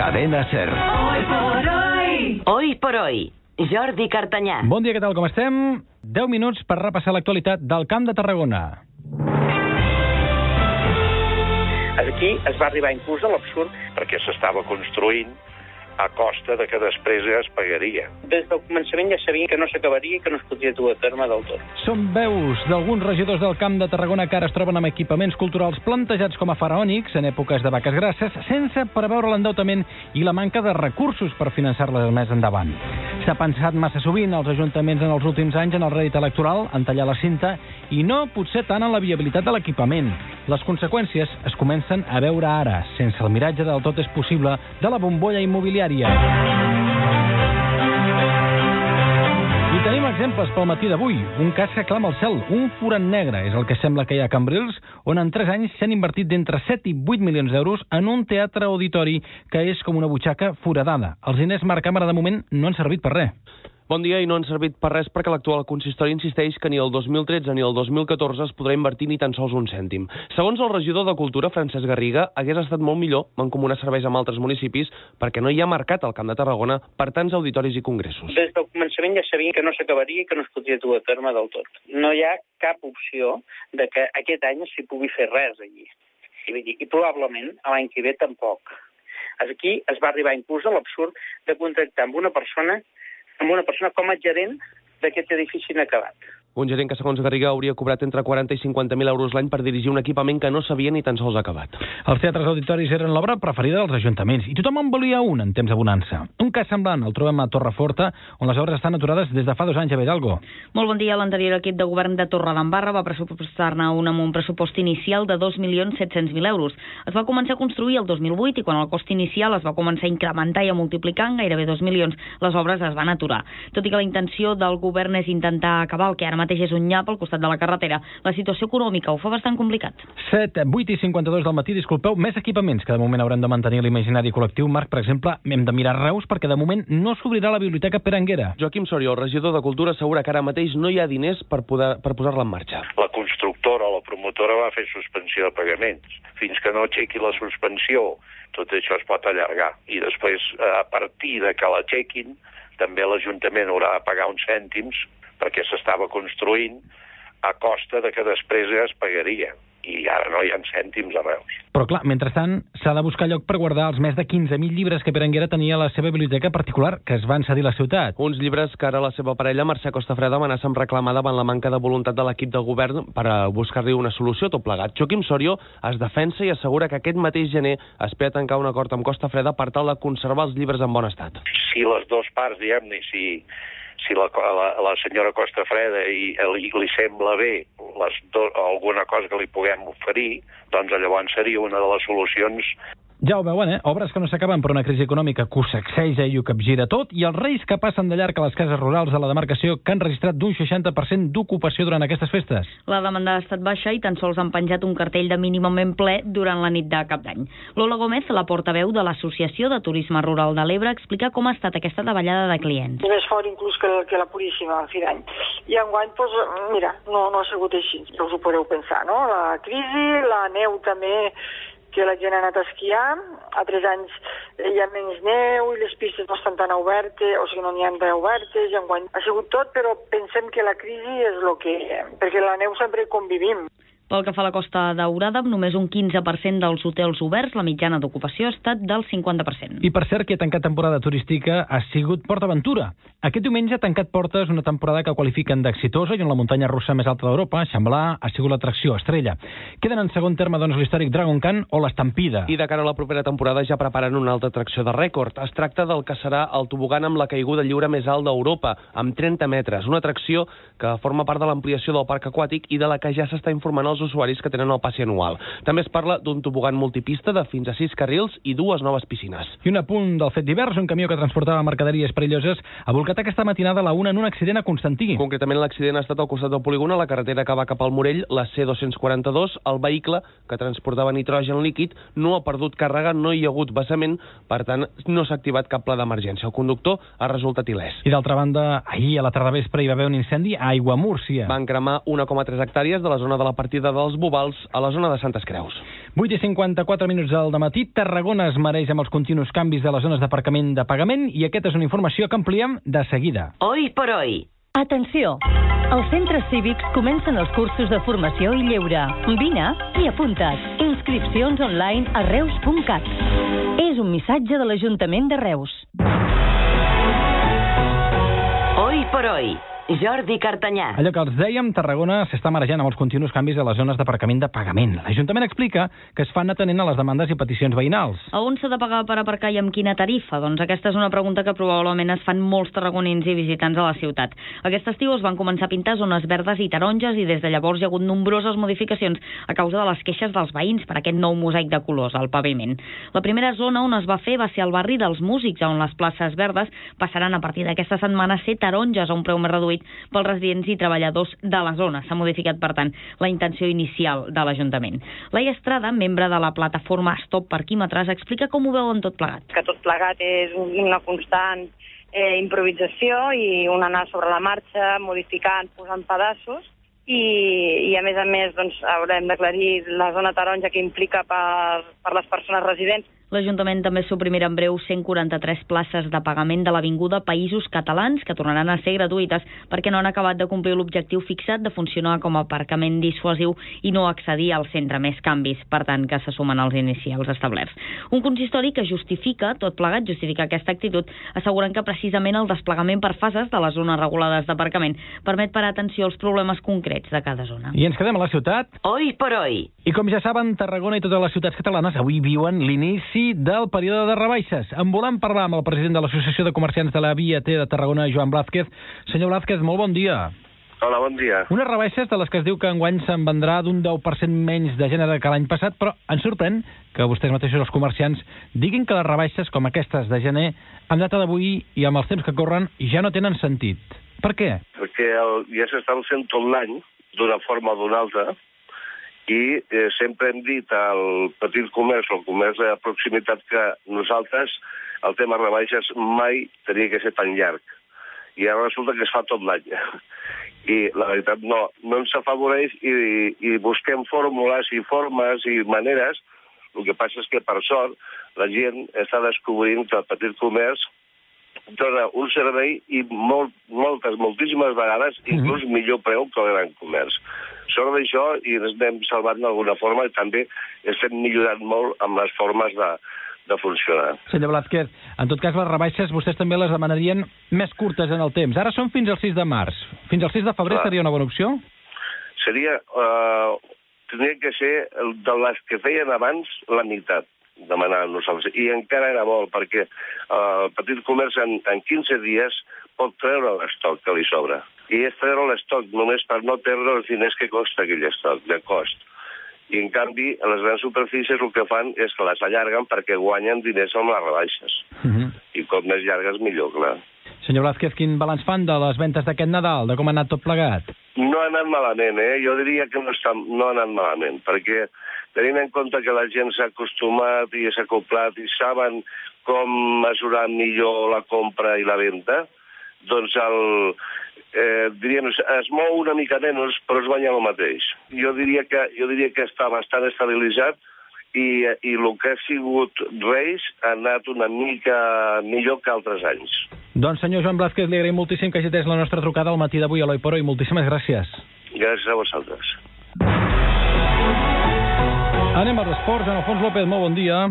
Cadena Ser. Hoy por hoy. Hoy por hoy, Jordi Cartanyà. Bon dia, què tal, com estem? 10 minuts per repassar l'actualitat del Camp de Tarragona. Aquí es va arribar inclús a l'absurd perquè s'estava construint a costa de que després es pagaria. Des del començament ja sabien que no s'acabaria i que no es podia dur a terme del tot. Són veus d'alguns regidors del Camp de Tarragona que ara es troben amb equipaments culturals plantejats com a faraònics en èpoques de vaques grasses, sense preveure l'endeutament i la manca de recursos per finançar-les més endavant. S'ha pensat massa sovint als ajuntaments en els últims anys en el rèdit electoral, en tallar la cinta, i no potser tant en la viabilitat de l'equipament. Les conseqüències es comencen a veure ara, sense el miratge del tot és possible de la bombolla immobiliària. I tenim exemples pel matí d'avui. Un cas que clama al cel, un forat negre, és el que sembla que hi ha a Cambrils, on en 3 anys s'han invertit d'entre 7 i 8 milions d'euros en un teatre auditori que és com una butxaca foradada. Els diners Marc Càmera de moment no han servit per res. Bon dia i no han servit per res perquè l'actual consistori insisteix que ni el 2013 ni el 2014 es podrà invertir ni tan sols un cèntim. Segons el regidor de Cultura, Francesc Garriga, hagués estat molt millor mancomunar serveis amb altres municipis perquè no hi ha mercat al Camp de Tarragona per tants auditoris i congressos. Des del començament ja sabien que no s'acabaria i que no es podia dur a terme del tot. No hi ha cap opció de que aquest any s'hi pugui fer res allí. I, dir, i probablement l'any que ve tampoc. Aquí es va arribar inclús a l'absurd de contractar amb una persona amb una persona com a gerent d'aquest edifici inacabat. Un gerent que, segons Garriga, hauria cobrat entre 40 i 50.000 euros l'any per dirigir un equipament que no s'havia ni tan sols acabat. Els teatres auditoris eren l'obra preferida dels ajuntaments i tothom en volia un en temps de bonança. Un cas semblant el trobem a Torreforta, on les obres estan aturades des de fa dos anys a Vedalgo. Molt bon dia. L'anterior equip de govern de Torredembarra va pressupostar-ne un amb un pressupost inicial de 2.700.000 euros. Es va començar a construir el 2008 i quan el cost inicial es va començar a incrementar i a multiplicar en gairebé 2 milions, les obres es van aturar. Tot i que la intenció del govern és intentar acabar el que ara mateix és un nyap al costat de la carretera, la situació econòmica ho fa bastant complicat. 7, 8 i 52 del matí, disculpeu, més equipaments que de moment haurem de mantenir l'imaginari col·lectiu. Marc, per exemple, hem de mirar Reus perquè de moment no s'obrirà la biblioteca per Anguera. Joaquim Sorio, el regidor de Cultura, assegura que ara mateix no hi ha diners per, poder, per posar-la en marxa. La constructora o la promotora va fer suspensió de pagaments. Fins que no aixequi la suspensió, tot això es pot allargar. I després, a partir de que l'aixequin, també l'Ajuntament haurà de pagar uns cèntims perquè s'estava construint a costa de que després es pagaria. I ara no hi ha cèntims a Reus. Però clar, mentrestant, s'ha de buscar lloc per guardar els més de 15.000 llibres que Berenguera tenia a la seva biblioteca particular, que es van cedir a la ciutat. Uns llibres que ara la seva parella, Mercè Costafreda, amenaça amb reclamar davant la manca de voluntat de l'equip de govern per a buscar-li una solució tot plegat. Joaquim Sorio es defensa i assegura que aquest mateix gener espera tancar un acord amb Costafreda per tal de conservar els llibres en bon estat. Si les dues parts, diguem-ne, si, si la, la, la senyora Costa Freda i, li, li sembla bé les do, alguna cosa que li puguem oferir, doncs llavors seria una de les solucions Ja ho veuen, eh? Obres que no s'acaben per una crisi econòmica que ho sacseja i ho capgira tot, i els reis que passen de llarg a les cases rurals de la demarcació que han registrat d'un 60% d'ocupació durant aquestes festes. La demanda ha estat baixa i tan sols han penjat un cartell de mínimament ple durant la nit de cap d'any. Lola Gómez, la portaveu de l'Associació de Turisme Rural de l'Ebre, explica com ha estat aquesta davallada de clients. més fort inclús que, que la Puríssima a fi d'any. I enguany, doncs, mira, no, no ha sigut així, ja us ho podeu pensar, no? La crisi, la neu també, que la gent ha anat a esquiar, a tres anys hi ha menys neu i les pistes no estan tan obertes, o sigui, no n'hi ha tan obertes, ha sigut tot, però pensem que la crisi és el que... perquè la neu sempre convivim. Pel que fa a la Costa Daurada, amb només un 15% dels hotels oberts, la mitjana d'ocupació ha estat del 50%. I per cert, qui ha tancat temporada turística ha sigut Port Aventura. Aquest diumenge ha tancat portes una temporada que qualifiquen d'exitosa i on la muntanya russa més alta d'Europa, Xambalà, ha sigut l'atracció estrella. Queden en segon terme doncs, l'històric Dragon Khan o l'Estampida. I de cara a la propera temporada ja preparen una altra atracció de rècord. Es tracta del que serà el tobogan amb la caiguda lliure més alt d'Europa, amb 30 metres. Una atracció que forma part de l'ampliació del parc aquàtic i de la que ja s'està informant als usuaris que tenen el passi anual. També es parla d'un tobogan multipista de fins a 6 carrils i dues noves piscines. I un apunt del fet divers, un camió que transportava mercaderies perilloses ha volcat aquesta matinada a la una en un accident a Constantí. Concretament, l'accident ha estat al costat del polígon, a la carretera que va cap al Morell, la C242. El vehicle, que transportava nitrogen líquid, no ha perdut càrrega, no hi ha hagut vessament, per tant, no s'ha activat cap pla d'emergència. El conductor ha resultat il·lès. I d'altra banda, ahir a la tarda vespre hi va haver un incendi a Aigua Múrcia. Van cremar 1,3 hectàrees de la zona de la partida centre dels Bovals, a la zona de Santes Creus. 8 i 54 minuts del matí, Tarragona es mereix amb els continus canvis de les zones d'aparcament de pagament i aquesta és una informació que ampliem de seguida. Hoy por hoy. Atenció! Els centres cívics comencen els cursos de formació i lleure. Vine i apunta't. Inscripcions online a reus.cat. És un missatge de l'Ajuntament de Reus. Hoy por hoy. Jordi Cartanyà. Allò que els dèiem, Tarragona s'està marejant amb els continus canvis a les zones d'aparcament de pagament. L'Ajuntament explica que es fan atenent a les demandes i peticions veïnals. A on s'ha de pagar per aparcar i amb quina tarifa? Doncs aquesta és una pregunta que probablement es fan molts tarragonins i visitants a la ciutat. Aquest estiu es van començar a pintar zones verdes i taronges i des de llavors hi ha hagut nombroses modificacions a causa de les queixes dels veïns per aquest nou mosaic de colors al paviment. La primera zona on es va fer va ser al barri dels Músics, on les places verdes passaran a partir d'aquesta setmana a ser taronges a un preu més reduït pels residents i treballadors de la zona. S'ha modificat, per tant, la intenció inicial de l'Ajuntament. Laia Estrada, membre de la plataforma Stop Parquímetres, explica com ho veuen tot plegat. que tot plegat és una constant eh, improvisació i un anar sobre la marxa, modificant, posant pedaços, i, i a més a més doncs, haurem d'aclarir la zona taronja que implica per, per les persones residents L'Ajuntament també suprimirà en breu 143 places de pagament de l'Avinguda Països Catalans, que tornaran a ser gratuïtes perquè no han acabat de complir l'objectiu fixat de funcionar com a aparcament dissuasiu i no accedir al centre més canvis, per tant, que se sumen als inicials establerts. Un consistori que justifica, tot plegat, justifica aquesta actitud, assegurant que precisament el desplegament per fases de les zones regulades d'aparcament permet parar atenció als problemes concrets de cada zona. I ens quedem a la ciutat. Hoy por hoy. I com ja saben, Tarragona i totes les ciutats catalanes avui viuen l'inici del període de rebaixes. En volem parlar amb el president de l'Associació de Comerciants de la Via T de Tarragona, Joan Blázquez. Senyor Blázquez, molt bon dia. Hola, bon dia. Unes rebaixes de les que es diu que enguany se'n vendrà d'un 10% menys de gènere que l'any passat, però ens sorprèn que vostès mateixos, els comerciants, diguin que les rebaixes com aquestes de gener, amb data d'avui i amb els temps que corren, ja no tenen sentit. Per què? Perquè el, ja s'estan fent tot l'any, d'una forma o d'una altra, i eh, sempre hem dit al petit comerç al comerç de proximitat que nosaltres el tema rebaixes mai tenia que ser tan llarg. I ara resulta que es fa tot l'any. I la veritat no, no ens afavoreix i, i busquem fórmules i formes i maneres. El que passa és que, per sort, la gent està descobrint que el petit comerç dona un servei i molt, moltes, moltíssimes vegades, inclús millor preu que el gran comerç. Sort d'això i ens anem salvant d'alguna forma i també estem millorant molt amb les formes de, de funcionar. Senyor Blázquez, en tot cas, les rebaixes vostès també les demanarien més curtes en el temps. Ara són fins al 6 de març. Fins al 6 de febrer Clar. seria una bona opció? Seria... Eh, tindria que ser de les que feien abans la meitat demanar nosaltres. I encara era molt, perquè eh, el petit comerç en, en 15 dies pot treure l'estoc que li sobra. I és treure l'estoc només per no perdre els diners que costa aquell estoc, de cost. I, en canvi, les grans superfícies el que fan és que les allarguen perquè guanyen diners amb les rebaixes. Uh -huh. I com més llargues, millor, clar. Senyor Blázquez, quin balanç fan de les ventes d'aquest Nadal? De com ha anat tot plegat? No ha anat malament, eh? Jo diria que no, està, no ha anat malament, perquè tenint en compte que la gent s'ha acostumat i s'ha acoplat i saben com mesurar millor la compra i la venda, doncs el, eh, diríem, es mou una mica menys, però es guanya el mateix. Jo diria que, jo diria que està bastant estabilitzat i, i el que ha sigut Reis ha anat una mica millor que altres anys. Doncs, senyor Joan Blázquez, li agraïm moltíssim que hagi atès la nostra trucada al matí d'avui a l'Oi Poro i moltíssimes gràcies. Gràcies a vosaltres. Anem als esports. En Alfons López, molt bon dia.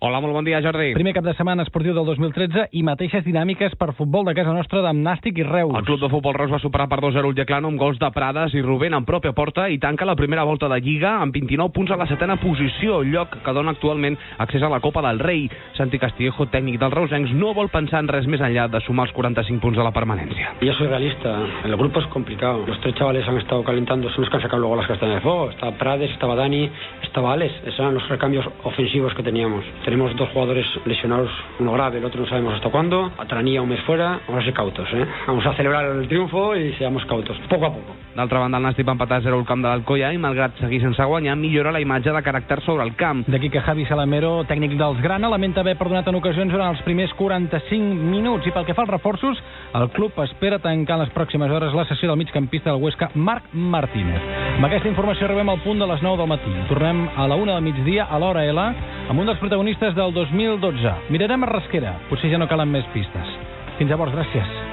Hola, molt bon dia, Jordi. Primer cap de setmana esportiu del 2013 i mateixes dinàmiques per futbol de casa nostra d'Am Nàstic i Reus. El club de futbol Reus va superar per 2-0 el Llaclano amb gols de Prades i Rubén en pròpia porta i tanca la primera volta de Lliga amb 29 punts a la setena posició, lloc que dona actualment accés a la Copa del Rei. Santi Castillejo, tècnic dels reusencs, no vol pensar en res més enllà de sumar els 45 punts de la permanència. Yo soy realista, el grupo es complicado. Los tres chavales han estado calentando, son los que han sacado luego las castañas de fuego. Estaba Prades, estaba Dani, estaba Alex. Esos eran los recambios ofensivos que teníamos. Tenemos dos jugadores lesionados, uno grave, el otro no sabemos hasta cuándo. Atranía un mes fuera, vamos a ser cautos, ¿eh? Vamos a celebrar el triunfo y seamos cautos, poco a poco. D'altra banda, el Nàstic va empatar 0 al camp de l'Alcoia i, malgrat seguir sense guanyar, millora la imatge de caràcter sobre el camp. D'aquí que Javi Salamero, tècnic dels Grana, lamenta haver perdonat en ocasions durant els primers 45 minuts. I pel que fa als reforços, el club espera tancar en les pròximes hores la sessió del migcampista del Huesca, Marc Martínez. Amb aquesta informació arribem al punt de les 9 del matí. Tornem a la 1 del migdia, a l'hora L, amb un dels protagonistes del 2012. Mirarem a Rasquera. Potser ja no calen més pistes. Fins llavors, gràcies.